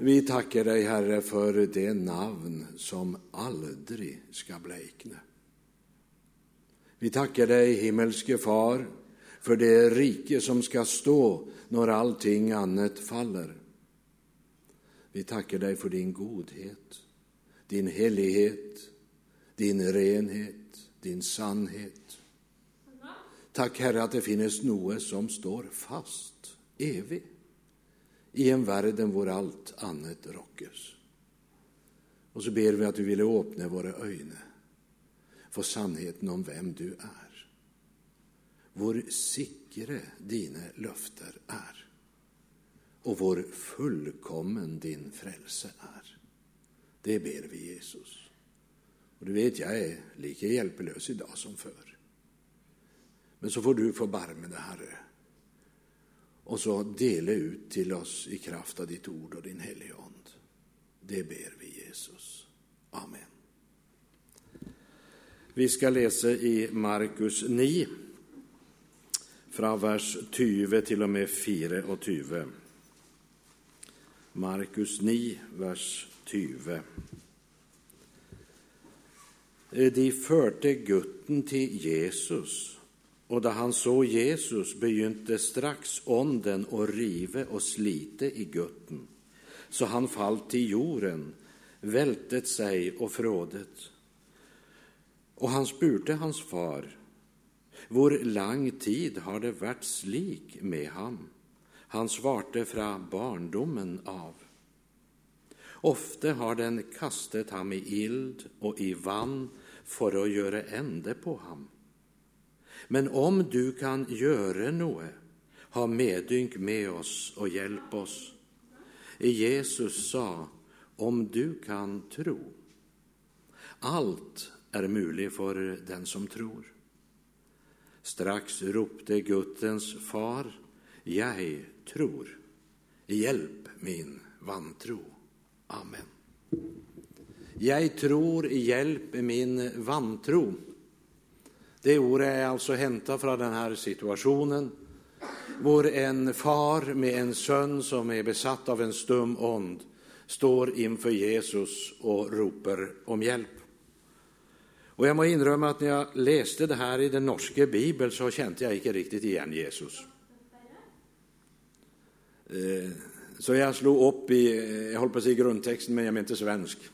Vi tackar dig, Herre, för det namn som aldrig ska blekna. Vi tackar dig, himmelske Far, för det rike som ska stå när allting annat faller. Vi tackar dig för din godhet, din helighet, din renhet, din sannhet. Tack, Herre, att det finns något som står fast, evigt, i en världen hvor allt annat rockes. Och så ber vi att du ville öppna våra ögon för sannheten om vem du är. Vår sikre dina löfter är och vår fullkommen din frälse är. Det ber vi Jesus. Och du vet, jag är lika hjälplös idag som förr. Men så får du få barmen, Herre, och så dela ut till oss i kraft av ditt ord och din helige ande. Det ber vi Jesus. Amen. Vi ska läsa i Markus 9, från vers 20 till och med 24. Markus 9, vers 20. De förde gutten till Jesus, och då han såg Jesus begynte strax onden och rive och slite i gutten, så han fallt till jorden, vältet sig och frådet. Och han spurte hans far, hvor lang tid har det varit slik med ham? Han svarte fra barndomen av. Ofte har den kastet ham i ild och i vann för att göra ände på ham. Men om du kan göra något, ha medynk med oss och hjälp oss. Jesus sa, om du kan tro. Allt är möjligt för den som tror. Strax ropte guttens far, jag tror. Hjälp min vantro. Amen. Jag tror, hjälp min vantro. Det ordet är alltså hämtat från den här situationen, där en far med en son som är besatt av en stum ond står inför Jesus och ropar om hjälp. Och jag må inrömma att när jag läste det här i den norska bibeln så kände jag inte riktigt igen Jesus. Eh, så jag slog upp i, eh, jag håller på att säga grundtexten, men jag menar inte svensk.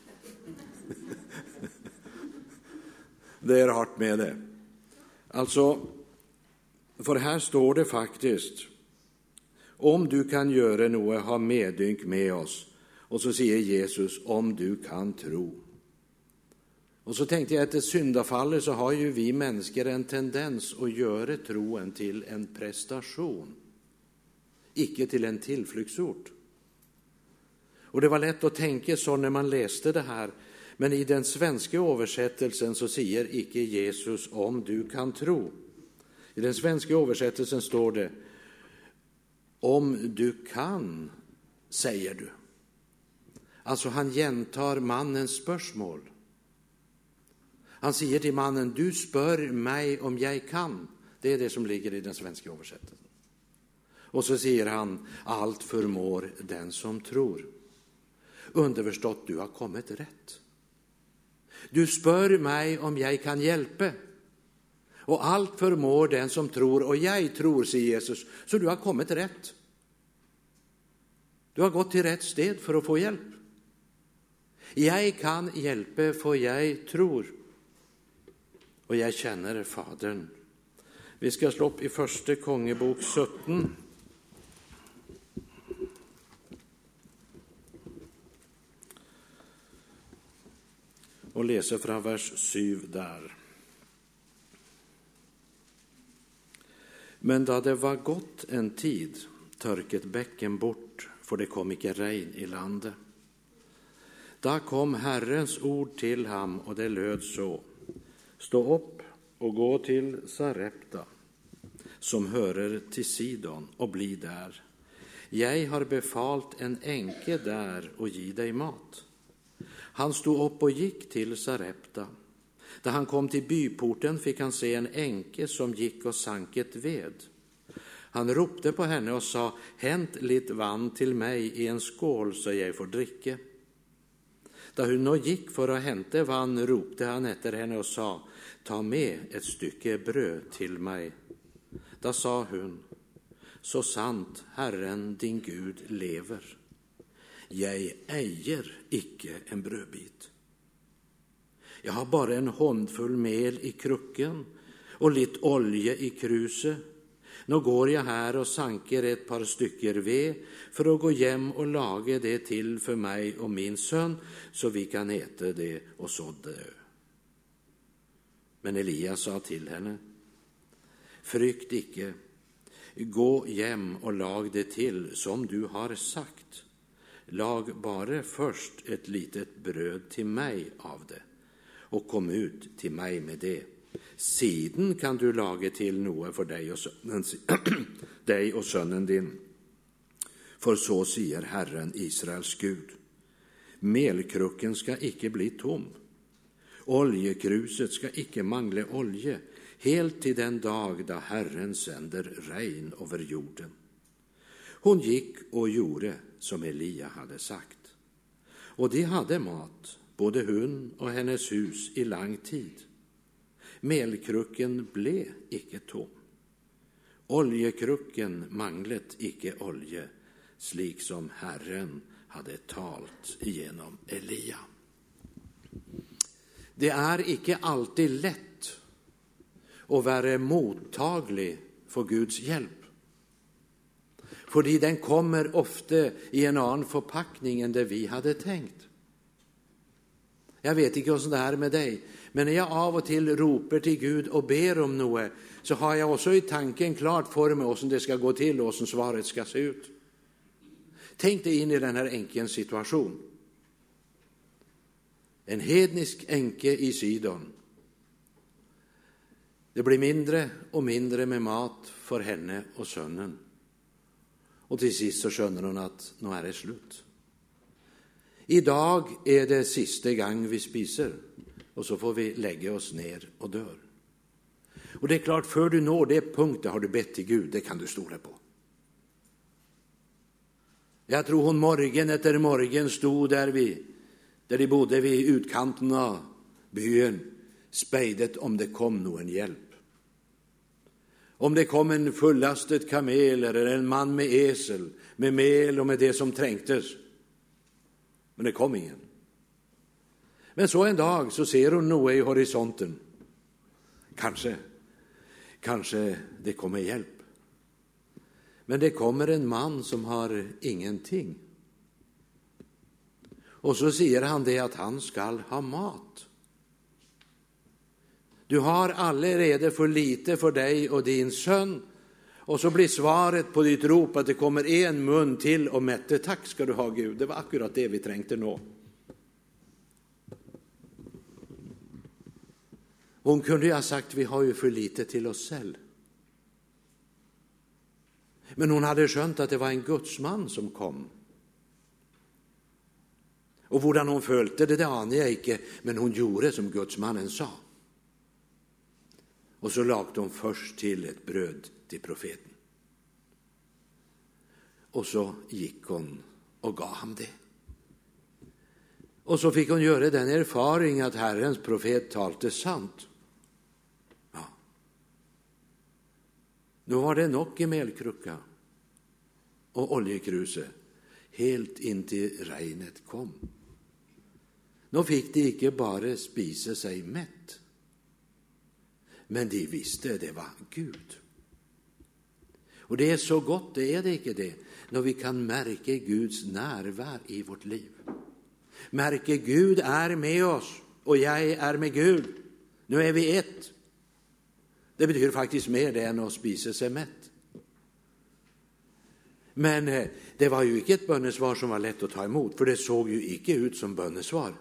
Det är rart med det. Alltså, för här står det faktiskt, om du kan göra något, ha medynk med oss. Och så säger Jesus, om du kan tro. Och så tänkte jag att i syndafallet så har ju vi människor en tendens att göra troen till en prestation, icke till en tillflyktsort. Och det var lätt att tänka så när man läste det här, men i den svenska översättelsen så säger icke Jesus om du kan tro. I den svenska översättelsen står det om du kan, säger du. Alltså han gentar mannens spörsmål. Han säger till mannen, du spör mig om jag kan. Det är det som ligger i den svenska översättelsen. Och så säger han, allt förmår den som tror. Underförstått, du har kommit rätt. Du spör mig om jag kan hjälpa. Och allt förmår den som tror, och jag tror, säger Jesus, så du har kommit rätt. Du har gått till rätt sted för att få hjälp. Jag kan hjälpa för jag tror och jag känner Fadern. Vi ska slå upp i Första Kongebok 17. Och läser från vers 7 där. Men då det var gått en tid törket bäcken bort, för det kom icke regn i landet. Då kom Herrens ord till ham, och det löd så. Stå upp och gå till Sarepta, som hörer till Sidon, och bli där. Jag har befalt en enke där och ge dig mat. Han stod upp och gick till Sarepta. Där han kom till byporten fick han se en änke som gick och sank ett ved. Han ropte på henne och sa, hänt lite vann till mig i en skål så jag får dricka. Da hun nå gick för att hämta vann, ropte han efter henne och sa, ta med ett stycke bröd till mig. Då sa hon, så sant Herren din Gud lever. Jag äger icke en brödbit. Jag har bara en handfull mel i krucken och lite olja i kruset. Nu går jag här och sanker ett par stycken ved för att gå hem och laga det till för mig och min son så vi kan äta det och så dö. Men Elias sa till henne, frykt icke, gå hem och lag det till som du har sagt. Lag bara först ett litet bröd till mig av det och kom ut till mig med det. Siden kan du laga till Noa, för dig och, sönnen, dig och sönnen din. För så säger Herren, Israels Gud. Melkrucken ska icke bli tom. Oljekruset ska icke mangle olje, helt till den dag då Herren sänder regn över jorden. Hon gick och gjorde som Elia hade sagt. Och de hade mat, både hon och hennes hus, i lång tid. Melkrucken blev icke tom. Oljekrucken manglet icke olje, slik som Herren hade talt genom Elia. Det är icke alltid lätt att vara mottaglig för Guds hjälp. För den kommer ofta i en annan förpackning än det vi hade tänkt. Jag vet inte hur det är med dig, men när jag av och till ropar till Gud och ber om något så har jag också i tanken klart för mig hur det ska gå till och hur svaret ska se ut. Tänk dig in i den här änkens situation. En hednisk änke i Sidon. Det blir mindre och mindre med mat för henne och sönnen. Och till sist så skönner hon att nu är det slut. Idag är det sista gång vi spiser och så får vi lägga oss ner och dör. Och det är klart, för du når det punkten har du bett till Gud, det kan du stole på. Jag tror hon morgon efter morgon stod där, vi där de bodde vid utkanten av byn, spejdet om det kom någon hjälp. Om det kom en fullastet kamel eller en man med esel, med mel och med det som trängtes. Men det kom ingen. Men så en dag så ser hon Noe i horisonten. Kanske, kanske det kommer hjälp. Men det kommer en man som har ingenting. Och så säger han det att han skall ha mat. Du har allerede för lite för dig och din son. Och så blir svaret på ditt rop att det kommer en mun till och mätte. Tack ska du ha Gud, det var akkurat det vi trängte nå. Hon kunde ju ha sagt, vi har ju för lite till oss själv. Men hon hade skönt att det var en gudsman som kom. Och hur hon följde det, det anar jag inte, men hon gjorde som gudsmannen sa. Och så lagde hon först till ett bröd till profeten. Och så gick hon och gav ham det. Och så fick hon göra den erfaring att Herrens profet talte sant. Ja. Nu var det nog i melkrucka och oljekruset, helt intill regnet kom. Nu fick de icke bara spisa sig mätt, men de visste det var Gud. Och det är så gott, det är det inte det, när vi kan märka Guds närvaro i vårt liv. Märker Gud är med oss och jag är med Gud. Nu är vi ett. Det betyder faktiskt mer det än att spisa sig mätt. Men eh, det var ju inte ett bönesvar som var lätt att ta emot, för det såg ju icke ut som bönesvar.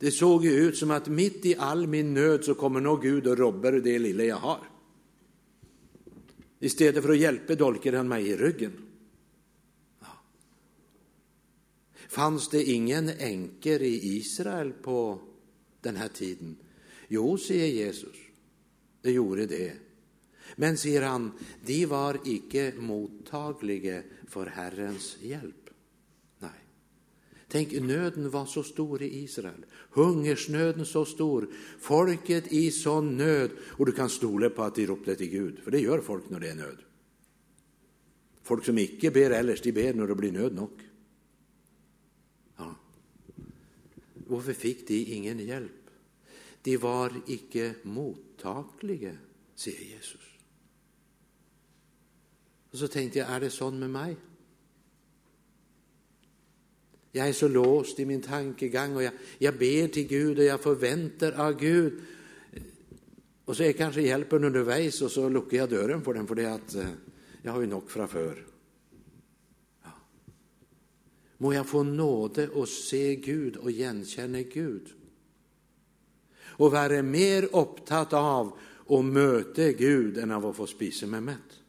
Det såg ju ut som att mitt i all min nöd så kommer nog Gud och robbar det lilla jag har. Istället för att hjälpa dolkar han mig i ryggen. Ja. Fanns det ingen änker i Israel på den här tiden? Jo, säger Jesus, det gjorde det. Men, säger han, de var icke mottagliga för Herrens hjälp. Tänk, nöden var så stor i Israel. hungersnöden så stor. Folket i sån nöd. Och du kan stole på att de ropte till Gud, för det gör folk när det är nöd. Folk som icke ber ellers, de ber när det blir nöd nog. Ja. Varför fick de ingen hjälp? De var icke mottagliga, säger Jesus. Och så tänkte jag, är det sån med mig? Jag är så låst i min tankegang, och jag, jag ber till Gud, och jag förväntar av Gud. Och så är kanske hjälpen underveis, och så luckar jag dörren för den för det att eh, jag har ju nog framför. Ja. Må jag få nåde och se Gud och igenkänna Gud? Och vara mer upptatt av att möta Gud än av att få spisa mig mätt.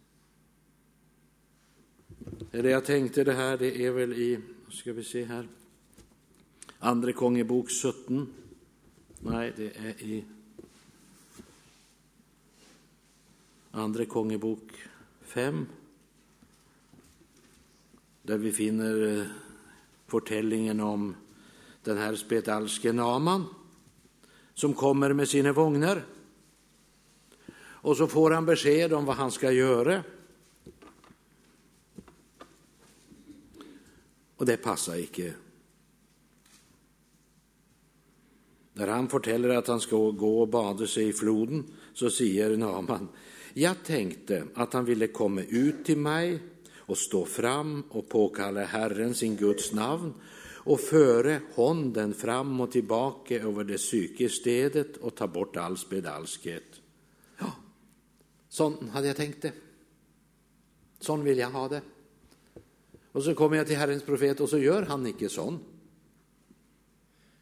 Det jag tänkte det här det är väl i ska vi se här... Andre kongebok 17. Nej, det är i Andre kongebok 5, Där vi finner eh, om den här Spetalske Naman, som kommer med sina vagnar. Och så får han besked om vad han ska göra. Og det passer ikke. Når han forteller at han skal gå og bade seg i floden, så sier Naman jeg tenkte at han ville komme ut til meg och stå fram och påkalla Herren sin Guds namn och före honden fram och tillbaka över det psykiska stedet och ta bort all spedalskhet. Ja, sån hade jag tänkt det. Sån vill jag ha det. Och så kommer jag till Herrens profet, och så gör han icke sån.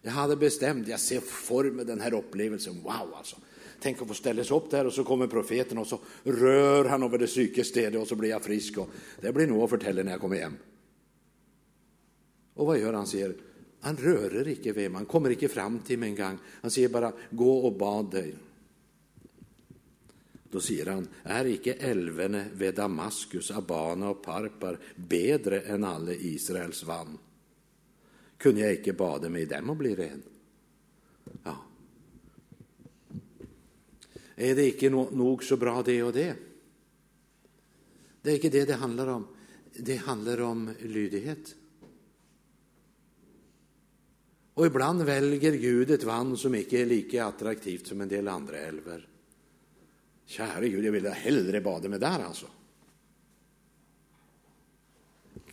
Jag hade bestämt, jag ser formen, den här upplevelsen. Wow, alltså! Tänk att få ställa sig upp där, och så kommer profeten, och så rör han över det psykiska, och så blir jag frisk. Och Det blir nog att förtälla när jag kommer hem. Och vad gör han? säger, Han rörer icke vid mig, han kommer icke fram till mig en gång. Han säger bara, 'gå och bad dig. Då säger han, är icke älvene vid Damaskus, Abana och Parpar bedre än alle Israels vann? Kunde jag icke bada mig i dem och bli ren? Ja. Är det icke no så bra, det och det? Det är icke det det handlar om. Det handlar om lydighet. Och ibland väljer Gud ett vann som icke är lika attraktivt som en del andra älvar. Käre Gud, jag ville hellre bada med där, alltså.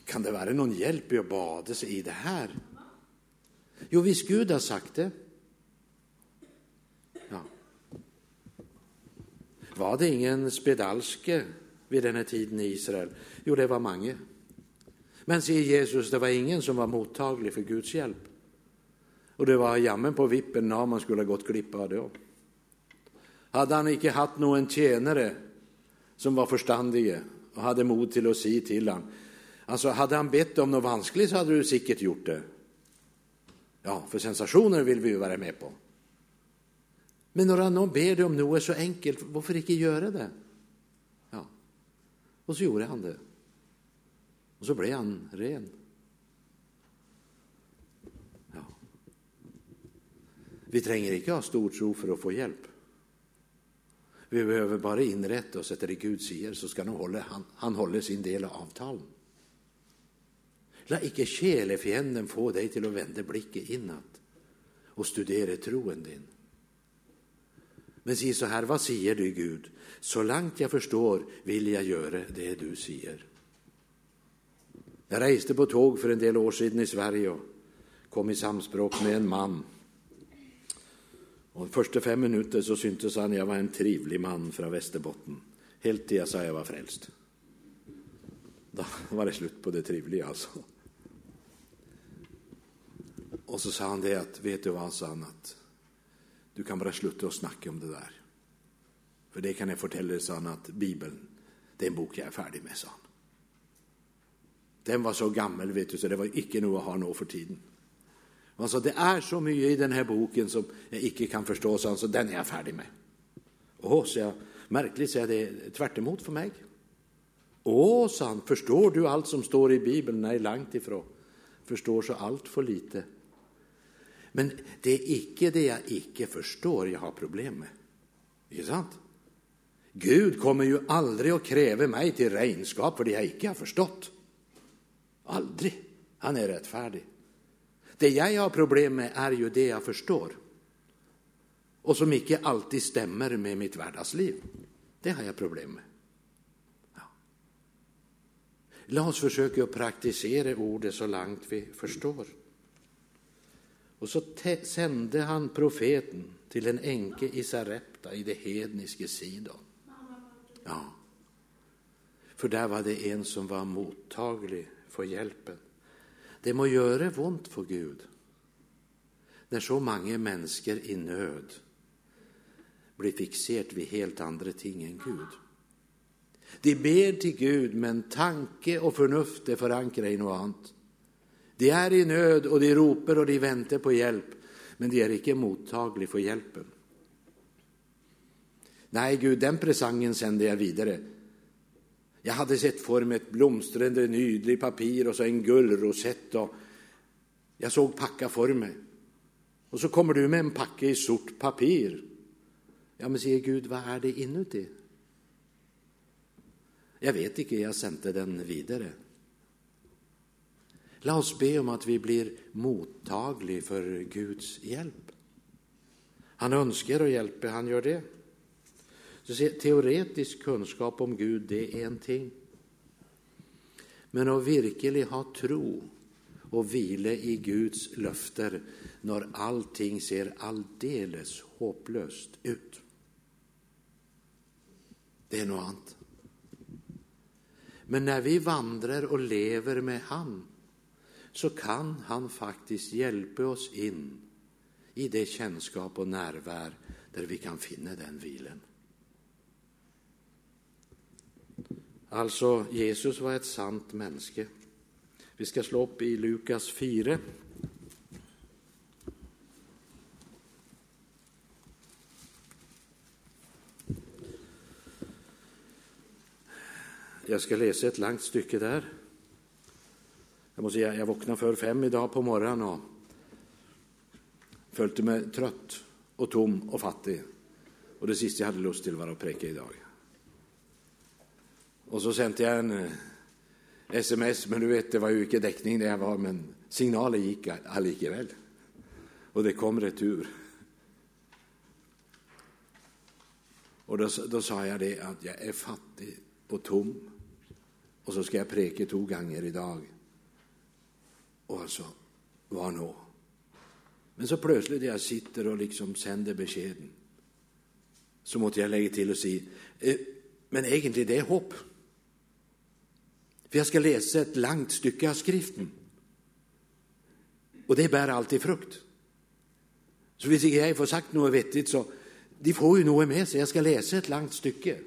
Kan det vara någon hjälp i att bada sig i det här? Jo, visst, Gud har sagt det ja. Var det ingen spedalske den här tiden i Israel? Jo, det var många. Men, säger Jesus, det var ingen som var mottaglig för Guds hjälp. Och det var jammen på vippen när man skulle ha gått glipp av det också. Hade han icke haft någon tjänare som var förståndige och hade mod till att säga till han. Alltså, hade han bett om något vanskligt, så hade du säkert gjort det. Ja, för sensationer vill vi ju vara med på. Men när någon ber dig om något så enkelt, varför icke göra det? Ja, och så gjorde han det. Och så blev han ren. Ja. Vi tränger icke ha stor tro för att få hjälp. Vi behöver bara inrätta oss efter det Gud sier, så ska han hålla han, han holde sin del av avtalen. Låt icke sjelefienden få dig till att vända blicken inåt och studera troen din. Men si så här, vad sier du, Gud? Så långt jag förstår vill jag göra det du sier. Jag reste på tåg för en del år sedan i Sverige och kom i samspråk med en man och De första fem minuter så syntes han jag var en trivlig man från Västerbotten. helt till jag sa jag var frälst. Då var det slut på det trivliga alltså. Och så sa han det att, Vet du vad, sa han, att du kan bara sluta och snacka om det där. För det kan jag fortälla dig, sa han, att Bibeln, det är en bok jag är färdig med, sa han. Den var så gammal, vet du, så det var icke nog att ha nå för tiden. Altså, det är så mycket i den här boken som jag icke kan förstå, så altså, den är jag färdig med. Åh, så jag, Märkligt så jag, det tvärt emot för mig. Åh, sa han, förstår du allt som står i Bibeln? Nej, långt ifrån. Förstår så allt för lite. Men det är icke det jag icke förstår jag har problem med. Inte sant? Gud kommer ju aldrig att kräva mig till renskap för det jag icke har förstått. Aldrig. Han är rättfärdig. Det jag har problem med är ju det jag förstår och som icke alltid stämmer med mitt vardagsliv. Det har jag problem med. Ja. Låt oss försöka att praktisera ordet så långt vi förstår. Och så sände han profeten till en änke i Sarepta i det hedniska Sidon. Ja. För där var det en som var mottaglig för hjälpen. Det må göra ont för Gud när så många människor i nöd blir fixert vid helt andra ting än Gud. De ber till Gud, men tanke och förnuft är förankrade i något annat. De är i nöd och de ropar och de väntar på hjälp, men de är icke mottagliga för hjälpen. Nej, Gud, den presangen sänder jag vidare. Jag hade sett för mig ett blomstrande nydlig papir och så en gullrosett och jag såg packa för mig. Och så kommer du med en packe i sort papir. Ja, men säger Gud, vad är det inuti? Jag vet inte, jag sände den vidare. Låt oss be om att vi blir mottagliga för Guds hjälp. Han önskar att hjälpa, han gör det. Så teoretisk kunskap om Gud, det är en ting. Men att verkligen ha tro och vila i Guds löfter när allting ser alldeles hopplöst ut. Det är något annat. Men när vi vandrar och lever med han så kan han faktiskt hjälpa oss in i det kännskap och närvär där vi kan finna den vilen. Alltså, Jesus var ett sant mänske. Vi ska slå upp i Lukas 4. Jag ska läsa ett långt stycke där. Jag måste säga, jag vaknade för fem idag på morgonen och följde mig trött och tom och fattig. Och det sista jag hade lust till var att präka idag. Och så sände jag en eh, sms, men du vet, det var ju inte däckning där jag var, men signalen gick allikevel. Och det kom retur. Och då, då sa jag det att jag är fattig och tom och så ska jag preka två gånger idag. Och alltså, vad nå? Men så plötsligt när jag sitter och liksom sänder beskeden så måste jag lägga till och säga, eh, men egentligen det är hopp. För jag ska läsa ett långt stycke av skriften. Och det bär alltid frukt. Så hvis inte jag får sagt något vettigt så, de får ju något med sig. Jag ska läsa ett långt stycke.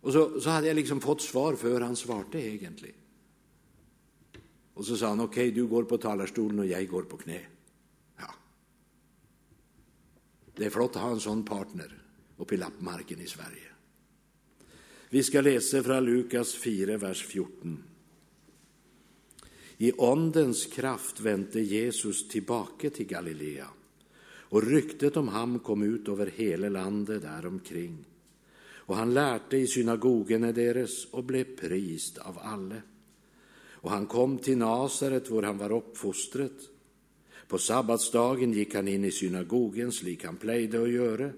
Och så, så hade jag liksom fått svar för han svarte egentligen. Och så sa han, okej, okay, du går på talarstolen och jag går på knä. Ja. Det är flott att ha en sån partner uppe i lappmarken i Sverige. Vi ska läsa från Lukas 4, vers 14. I åndens kraft vände Jesus tillbaka till Galilea och ryktet om ham kom ut över hela landet däromkring. Och han lärde i synagogorna deras och blev prist av alla. Och han kom till Nasaret, var han var uppfostret. På sabbatsdagen gick han in i synagogen, slik han plejde att göra,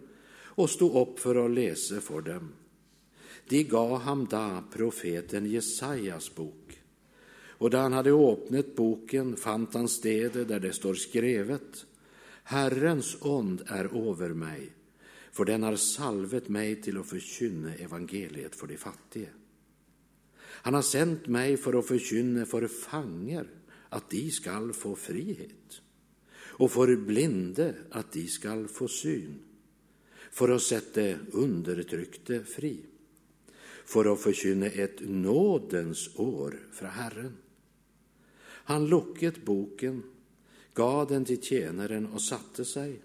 och stod upp för att läsa för dem. De gav ham da profeten Jesajas bok. Och då han hade öppnat boken fann han stedet där det står skrivet Herrens ond är över mig, för den har salvet mig till att förkynna evangeliet för de fattiga. Han har sänt mig för att förkynna för fanger att de skall få frihet och för blinde att de skall få syn, för att sätta undertryckte fri, för att förkynna ett nådens år från Herren. Han locket boken, gav den till tjänaren och satte sig.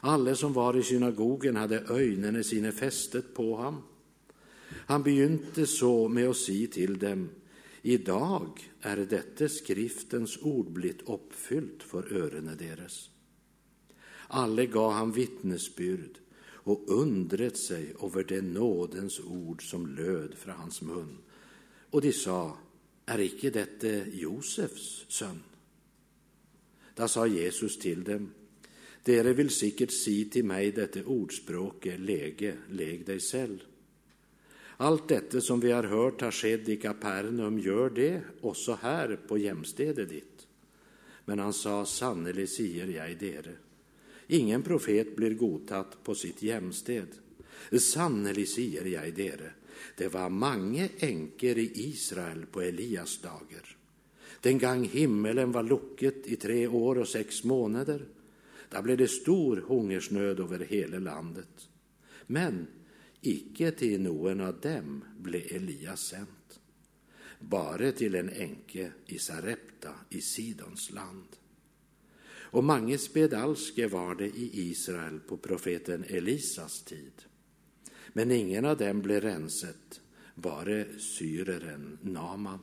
Alle som var i synagogen, hade øynene sine festet på ham. Han begynte så med att si till dem, i dag detta Skriftens ord blitt uppfyllt för örene deres. Alle gav han vittnesbud och undret sig över det nådens ord som löd från hans mun. Och de sa, är icke detta Josefs son? Då sa Jesus till dem, dere vill sikkert si till mig detta ordspråket, lege, leg dig själv. Allt detta som vi har hört har skett i Kapernaum, gör det också här, på hjemstedet ditt. Men han sa, sannerligen sier jag dere, ingen profet blir godtatt på sitt jämsted. Sannelig sier jeg dere, det var mange enker i Israel på Elias dager. Den gang himmelen var lukket i tre år och sex månader da blev det stor hungersnöd över hela landet. Men icke till någon av dem blev Elias sänd. Bara till en enke i Sarepta i Sidons land. Och mange spedalske var det i Israel på profeten Elisas tid. Men ingen av dem blev renset, bare syreren Naman.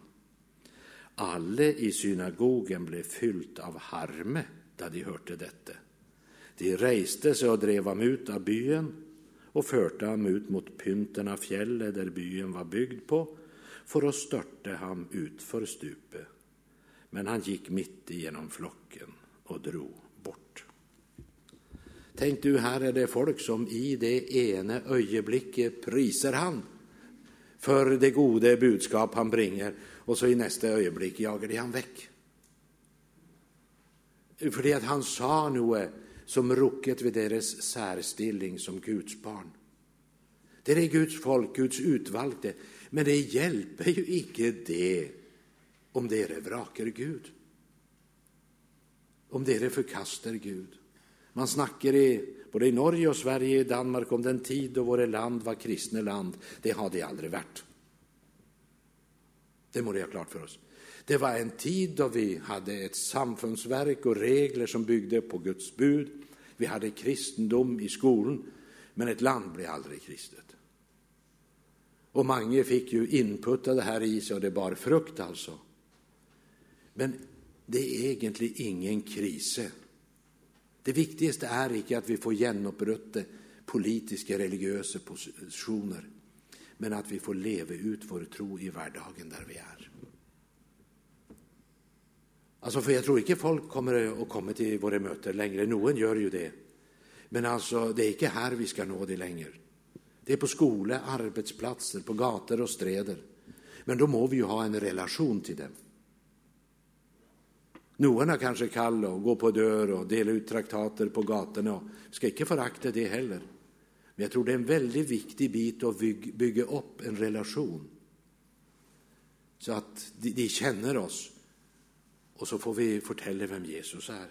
Alle i synagogen blev fyllt av harme då de hörte detta. De reiste sig och drev ham ut av byen och förte ham ut mot pynten av fjället där byen var byggd på, for å störte ham utför stupet. Men han gick mitt igenom flocken och dro bort. Tänk du, här är det folk som i det ene ögonblicket priser han för det gode budskap han bringer, och så i nästa ögonblick jagar de han väck. För det att han sa något som rucket vid deras särstilling som Guds barn. Det är Guds folk, Guds utvalgte, men det hjälper ju icke det om dere vraker Gud, om dere forkaster Gud. Man snakker i, både i Norge og Sverige i Danmark om den tid da våre land var kristne land. Det har de aldri vært. Det må de ha klart for oss. Det var en tid da vi hadde et samfunnsverk og regler som bygde på Guds bud. Vi hadde kristendom i skolen, men ett land ble aldri kristet. Og mange fikk jo input av det her i seg, og det bar frukt, altså. Men det är egentlig ingen krise. Det viktigaste är inte att vi får gjennombrutte politiska religiösa positioner, men att vi får leva ut vår tro i vardagen där vi är. Alltså, för jag tror inte folk kommer att komma till våra möten längre. Någon gör ju det. Men alltså, det är inte här vi ska nå det längre. Det är på skolor, arbetsplatser, på gator och streder. Men då må vi ju ha en relation till dem. Noen kanske kanskje kall och gå på dörr och delar ut traktater på gatorna. og ska inte förakta det heller. Men jag tror det är en väldigt viktig bit att bygga upp en relation så att de, de oss och så får vi fortälla vem Jesus är.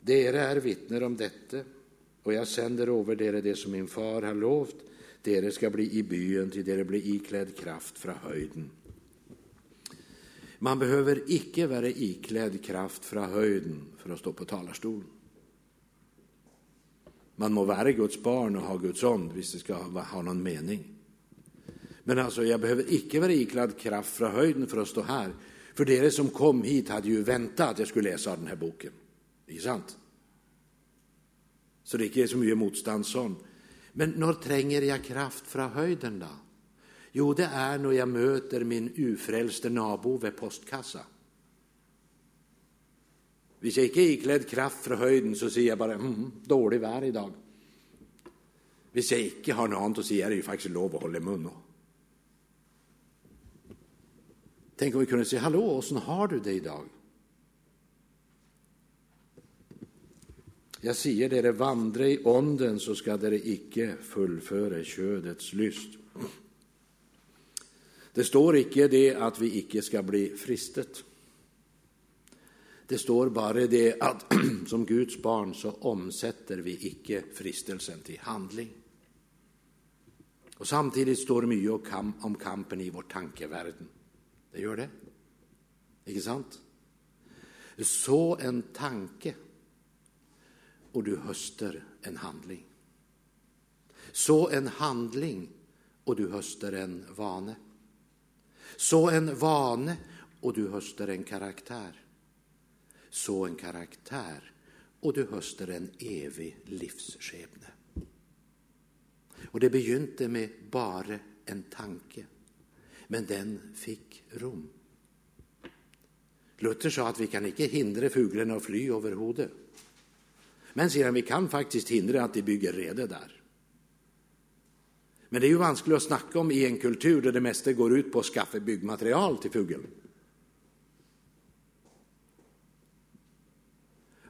Dere er vittner om detta, och jag sänder over dere det som min far har lovt. Dere ska bli i byen till dere blir iklädd kraft från höjden. Man behöver icke vara iklädd kraft från höjden för att stå på talarstolen. Man må vara Guds barn och ha Guds ond, om det ska ha någon mening. Men alltså, jag behöver icke vara iklädd kraft från höjden för att stå här. För det som kom hit, hade ju väntat att jag skulle läsa den här boken. Ikke sant? Så det är inte så mycket motstånd. Men när tränger jag kraft från höjden då? Jo, det är när jag möter min ufrälste nabo vid postkassa. Hvis jeg ikke er ikledd kraft fra høyden, så sier jeg bare hm, 'dårlig vær i dag'. Hvis jeg ikke har noe annet å si, er det jo faktisk lov å holde munn. Tenk om vi kunne si 'Hallo, åssen har du det i dag?' säger, sier dere, vandre i ånden, så skal dere ikke fullføre kjødets lyst. Det står icke det att vi icke ska bli fristet. Det står bara det att som Guds barn så omsätter vi icke fristelsen till handling. Och samtidigt står det mycket om kampen i vår tankevärld. Det gör det. Inte sant? Så en tanke och du höster en handling. Så en handling och du höster en vane. Så en vane och du höster en karaktär. Så en karaktär och du höster en evig livsskepnad. Och det begynte med bara en tanke, men den fick rom. Luther sa att vi kan inte hindra fuglarna att fly över hodet. Men säger han, vi kan faktiskt hindra att de bygger rede där. Men det är ju vanskligt att snacka om i en kultur där det mesta går ut på att skaffa byggmaterial till fågeln.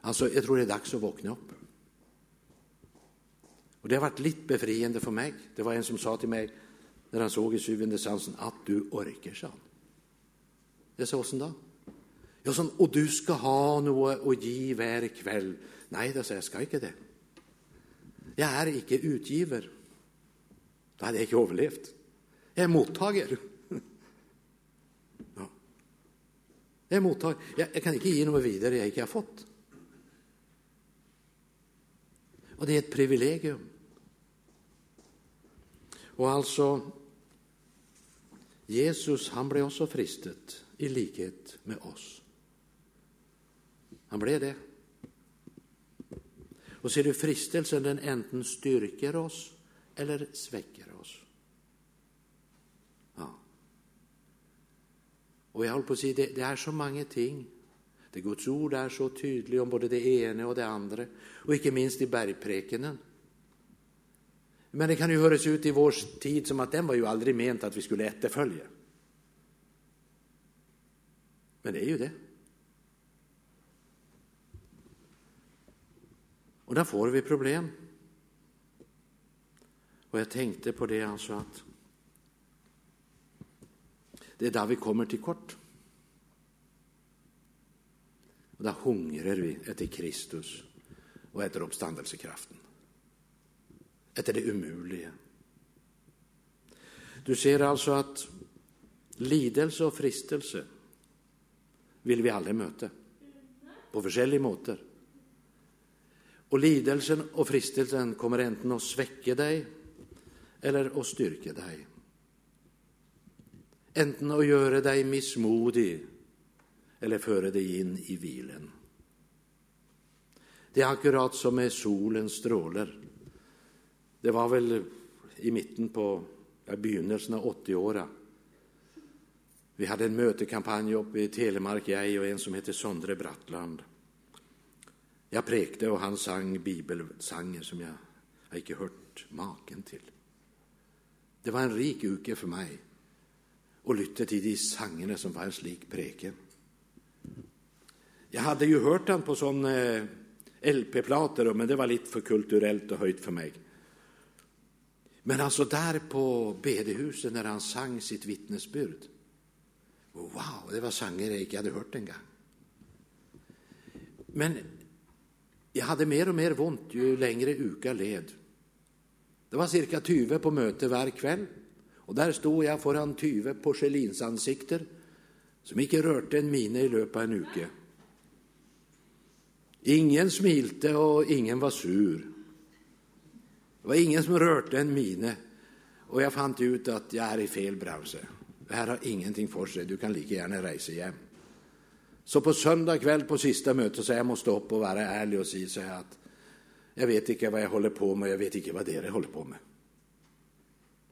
Alltså, jag tror det är dags att vakna upp. Och det har varit lite befriande för mig. Det var en som sa till mig när han såg i syvende sansen att du orkar, sa han. Jag sa, åssen då? Jag sa, och du ska ha något att ge varje kväll. Nej, då sa jag, ska inte det. Jag är inte utgivare. Då hade jag inte överlevt. Jag är mottagare. Ja. Jag är mottagare. Jag, jag kan inte ge något vidare jag inte har fått. Och det är ett privilegium. Och alltså, Jesus han blev också fristet i likhet med oss. Han blev det. Och ser du fristelsen, den enten styrker oss eller sväcker oss. Ja. Och jag håller på att säga, det, det är så många ting. Det Guds ord är så tydligt om både det ena och det andra. Och inte minst i bergprekenen. Men det kan ju höras ut i vår tid som att den var ju aldrig ment att vi skulle efterfölja. Men det är ju det. Och där får vi problem. Och jag tänkte på det alltså att det är där vi kommer till kort. Och där hungrar vi efter Kristus och efter uppståndelsekraften. Efter det omöjliga. Du ser alltså att lidelse och fristelse vill vi aldrig möta på olika måter. Och lidelsen och fristelsen kommer enten att sväcka dig eller att styrka dig. Enten å göra dig missmodig eller föra dig in i hvilen. Det är akkurat som med solens strålar. Det var väl i mitten på ja, begynnelsen av 80-åra. Vi hade en mötekampanj uppe i Telemark, jag och en som heter Sondre Brattland. Jag prekte, och han sang bibelsanger som jag har ikke hört maken till. Det var en rik uke för mig och lytte till de sangerna som var en slik preken. Jag hade ju hört han på sån eh, LP-plater, men det var lite för kulturellt och höjt för mig. Men alltså där på bedehuset när han sang sitt vittnesbud. Wow, det var sånger jag inte hade hört en gång. Men jag hade mer och mer ont ju längre uka led. Det var cirka 20 på möte varje kväll. Och där stod jag foran 20 porselinsansikter som icke rörte en mine i löpet av en uke. Ingen smilte och ingen var sur. Det var ingen som rörte en mine. Och jag fann ut att jag är i fel bransch. Det här har ingenting för sig, du kan lika gärna resa hem. Så på söndag kväll på sista mötet så jag måste upp och vara ärlig och säga att jag vet inte vad jag håller på med, jag vet inte vad dere håller på med.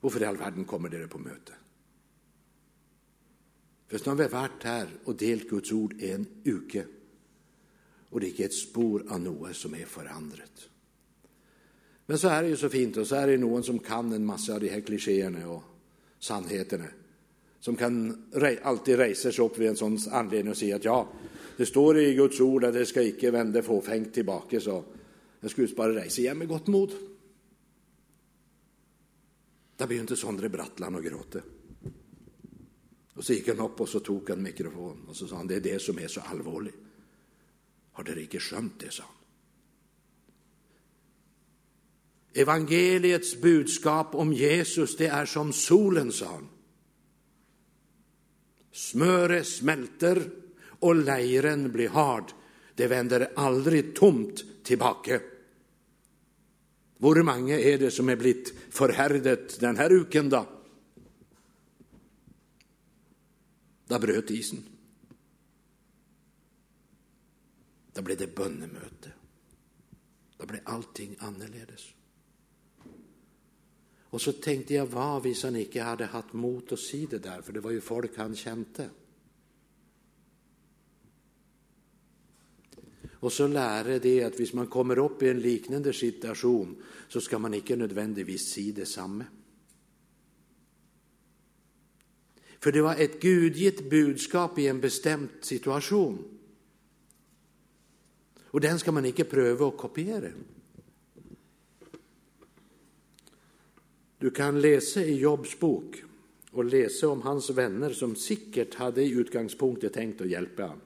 Varför i all världen kommer dere på möte? För nu har vi varit här och delt Guds ord en uke och det är inte ett spår av något som är förändrat. Men så är det ju så fint och så är det någon som kan en massa av de här klichéerna och sannheterna som kan alltid resa sig upp vid en sån anledning och säga att ja, det står i Guds ord att det ska icke vända fåfängt tillbaka, så jag skulle bara resa igen med gott mod. Det blir inte Sondre Brattland och gråta. Och så gick han upp och så tog han mikrofon och så sa han, det är det som är så allvarligt. Har det inte skönt det, sa han. Evangeliets budskap om Jesus, det är som solen, sa han. Smöret smälter och lejren blir hard. Det vänder aldrig tomt tillbaka. Hvor mange er det som er blitt forherdet denne uken, da? Da brøt isen. Da ble det bønnemøte. Da ble allting annerledes. Och så tänkte jag, vad hvis han ikke hade haft mot att säga det där, för det var ju folk han kände. Och så lär det att hvis man kommer upp i en liknande situation så ska man ikke nödvändigtvis si detsamma. För det var ett gudgitt budskap i en bestämd situation. Och den ska man inte pröva att kopiera. Du kan läsa i Jobs bok och läsa om hans vänner som säkert hade i utgångspunkten tänkt att hjälpa honom.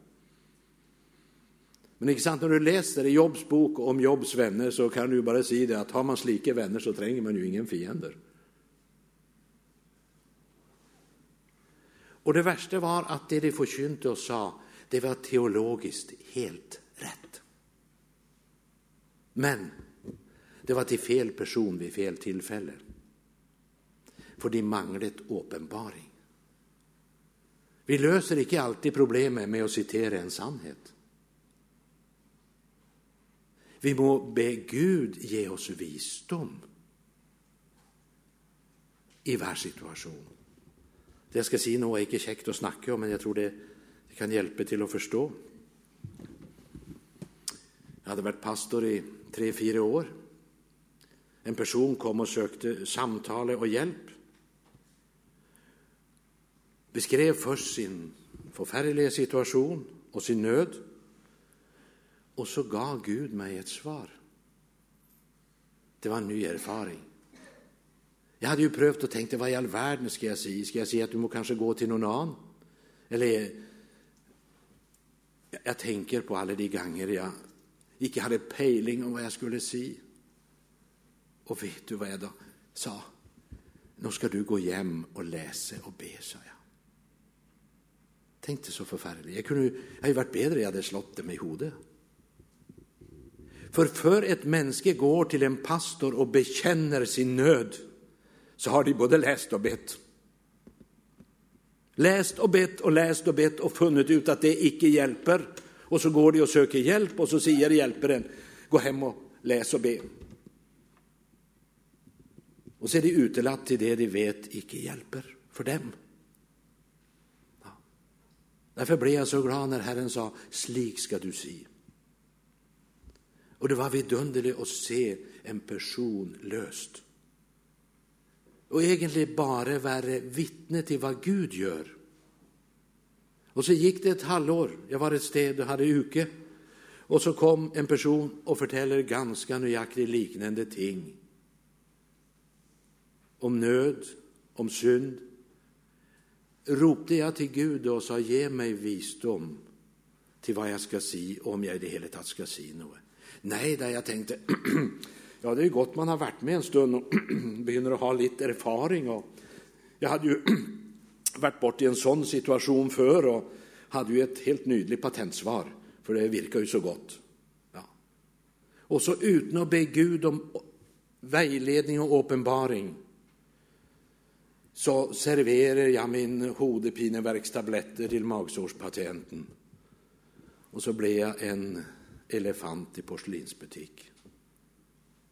Men ikke sant, när du läser i Jobs bok om Jobs vänner, så kan du bara si det att har man slike vänner så tränger man ju ingen fiender. Och det värsta var att det de förkynte och sa, det var teologiskt helt rätt. Men det var till fel person vid fel tillfälle. För de manglet uppenbaring. Vi löser inte alltid problemet med att citera en sannhet. Vi må be Gud ge oss visdom i hver situasjon. Det jeg skal si nå, er ikke kjekt å snakke om, men jeg tror det, det kan hjelpe til å forstå. Jeg hadde vært pastor i tre-fire år. En person kom og søkte samtale og hjelp. Beskrev først sin forferdelige situasjon og sin nød. Och så gav Gud mig ett svar. Det var en ny erfaring. Jag hade ju prövat och tänkt, vad i all världen ska jag säga? Ska jag säga att du må kanske gå till någon annan? Eller jag tänker på alla de gånger jag icke hade pejling om vad jag skulle säga. Och vet du vad jag då sa? Nu ska du gå hem och läsa och be, sa jag. Tänkte så förfärligt. Jag kunne jeg hadde varit bättre, jag hade slått dem i huvudet. För för ett mänske går till en pastor och bekänner sin nöd, så har de både läst och bett. Läst och bett och läst och bett och funnit ut att det icke hjälper. Och så går de och söker hjälp, och så säger hjälparen, 'Gå hem och läs och be'. Och så är de utelatt till det de vet icke hjälper för dem. Ja. Därför blev jag så glad när Herren sa, 'Slik ska du si'. Och det var vidunderligt att se en person löst. Och egentligen bara vara vittne till vad Gud gör. Och så gick det ett halvår. Jag var ett sted och hade uke. Och så kom en person och förtäller ganska nöjaktigt liknande ting. Om nöd, om synd. Ropte jag till Gud och sa, ge mig visdom till vad jag ska si, och om jag i det hela ska säga si något. Nej, där jag tänkte, ja, det är gott man har varit med en stund och begynner att ha lite erfaring. Och jag hade ju varit bort i en sån situation förr och hade ju ett helt nydligt patentsvar, för det virkar ju så gott. Ja. Och så utan att be Gud om vägledning och uppenbaring så serverar jag min hodepineverkstabletter till magsårspatienten. Och så blev jag en elefant i porslinsbutik.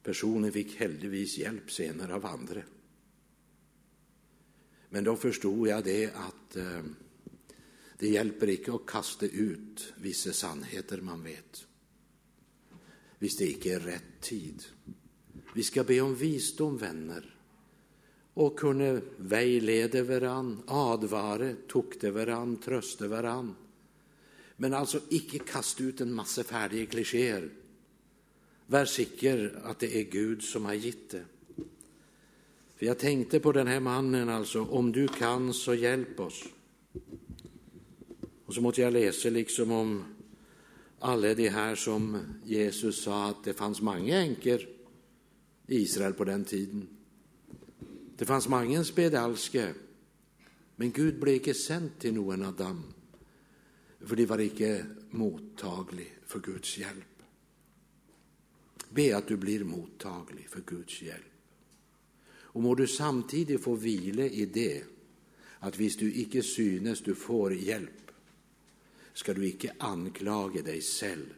Personen fick heldigvis hjälp senare av andra. Men då förstod jag det att eh, det hjälper inte att kasta ut vissa sannheter man vet, Visst det inte är rätt tid. Vi ska be om visdom, vänner, och kunna vägleda varann, advare, tukte varann, trösta varann men alltså, icke kasta ut en massa färdiga klichéer. Var sikker att det är Gud som har gett det. För jag tänkte på här mannen, alltså. Om du kan, så hjälp oss. Och så måste jag läsa liksom om alla de här som Jesus sa att det fanns många änkor i Israel på den tiden. Det fanns många spedalske, men Gud blev inte sänd till någon av dem for de var ikke mottagelige for Guds hjelp. Be att du blir mottaglig för Guds hjälp. Och må du samtidigt få vila i det att hvis du icke synes du får hjälp, ska du icke anklaga dig själv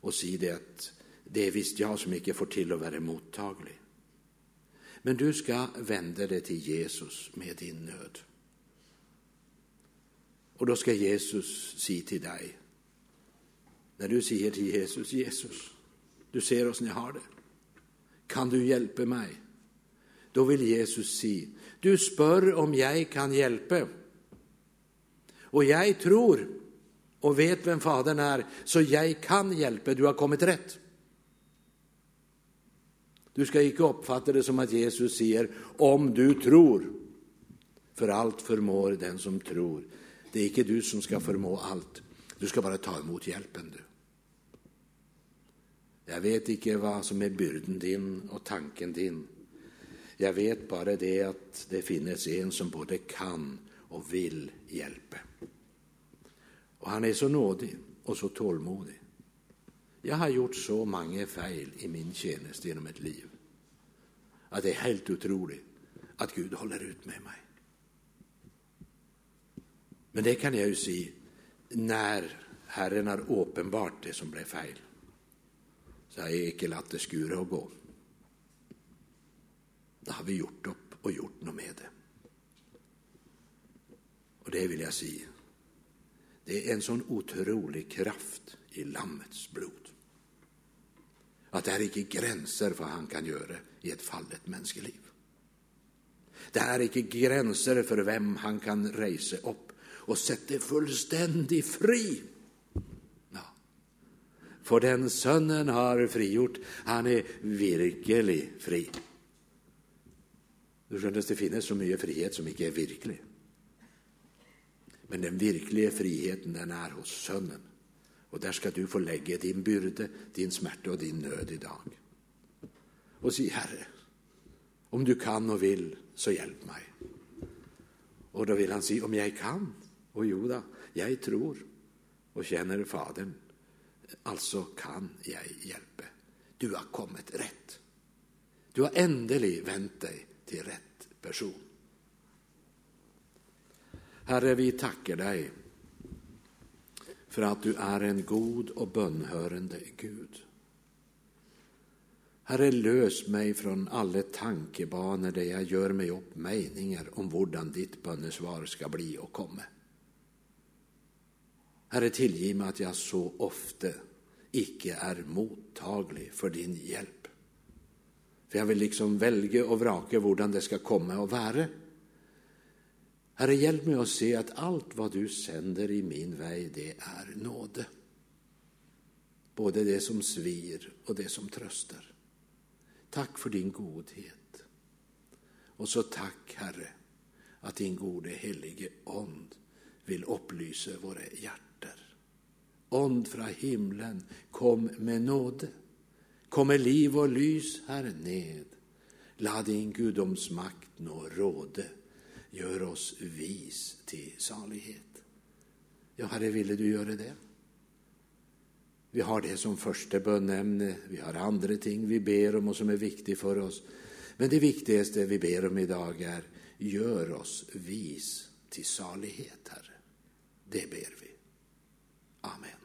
och säga det att det är visst jag som icke får til å vara mottaglig. Men du ska vända dig till Jesus med din nöd. Och då ska Jesus säga till dig, när du säger till Jesus, Jesus, du ser oss när jag har det. Kan du hjälpa mig? Då vill Jesus säga, du spör om jag kan hjälpa. Och jag tror och vet vem Fadern är, så jag kan hjälpa, du har kommit rätt. Du ska inte uppfatta det som att Jesus säger, om du tror, för allt förmår den som tror. Det är icke du som ska förmå allt, du ska bara ta emot hjälpen. du. Jag vet icke vad som är byrden din och tanken din. Jag vet bara det att det finns en som både kan och vill hjälpa. Och han är så nådig och så tålmodig. Jag har gjort så många fel i min tjänst genom ett liv att det är helt otroligt att Gud håller ut med mig. Men det kan jag ju se när Herren har uppenbart det som blev fel. Så har jag inte låtit det skura och gå. Då har vi gjort upp och gjort något med det. Och det vill jag säga, det är en sån otrolig kraft i Lammets blod. Att det är inte gränser för vad han kan göra i ett fallet mänskeliv. Det är inte gränser för vem han kan resa upp och sätta fullständigt fri. Ja. För den sönnen har frigjort, han är virkelig fri. Du skjønner, det finns så mycket frihet som inte är virkelig. Men den verkliga friheten den är hos Sönnen. Och där ska du få lägga din byrde, din smärta och din nöd idag. Och säga, Herre, om du kan och vill, så hjälp mig. Och då vill han säga, om jag kan, och Joda, jag tror och känner Fadern, alltså kan jag hjälpa. Du har kommit rätt. Du har ändelig vänt dig till rätt person. Herre, vi tackar dig för att du är en god och bönhörande Gud. Herre, lös mig från alla tankebanor där jag gör mig upp meningar om hurdan ditt bönesvar ska bli och komma. Herre, tillgiv mig att jag så ofta icke är mottaglig för din hjälp. För jag vill liksom välja och vraka hur det ska komma och vara. Herre, hjälp mig att se att allt vad du sänder i min väg, det är nåde. Både det som svir och det som tröstar. Tack för din godhet. Och så tack, Herre, att din gode helige ond vill upplysa våra hjärtan. Ond från himlen, kom med nåde. Kom med liv och lys här ned. La din gudomsmakt nå råde gör oss vis till salighet. Ja, Herre, ville du göra det? Vi har det som första bönämne, vi har andra ting vi ber om och som är viktigt för oss. Men det viktigaste vi ber om idag är, gör oss vis till salighet, Herre. Det ber vi. Amen.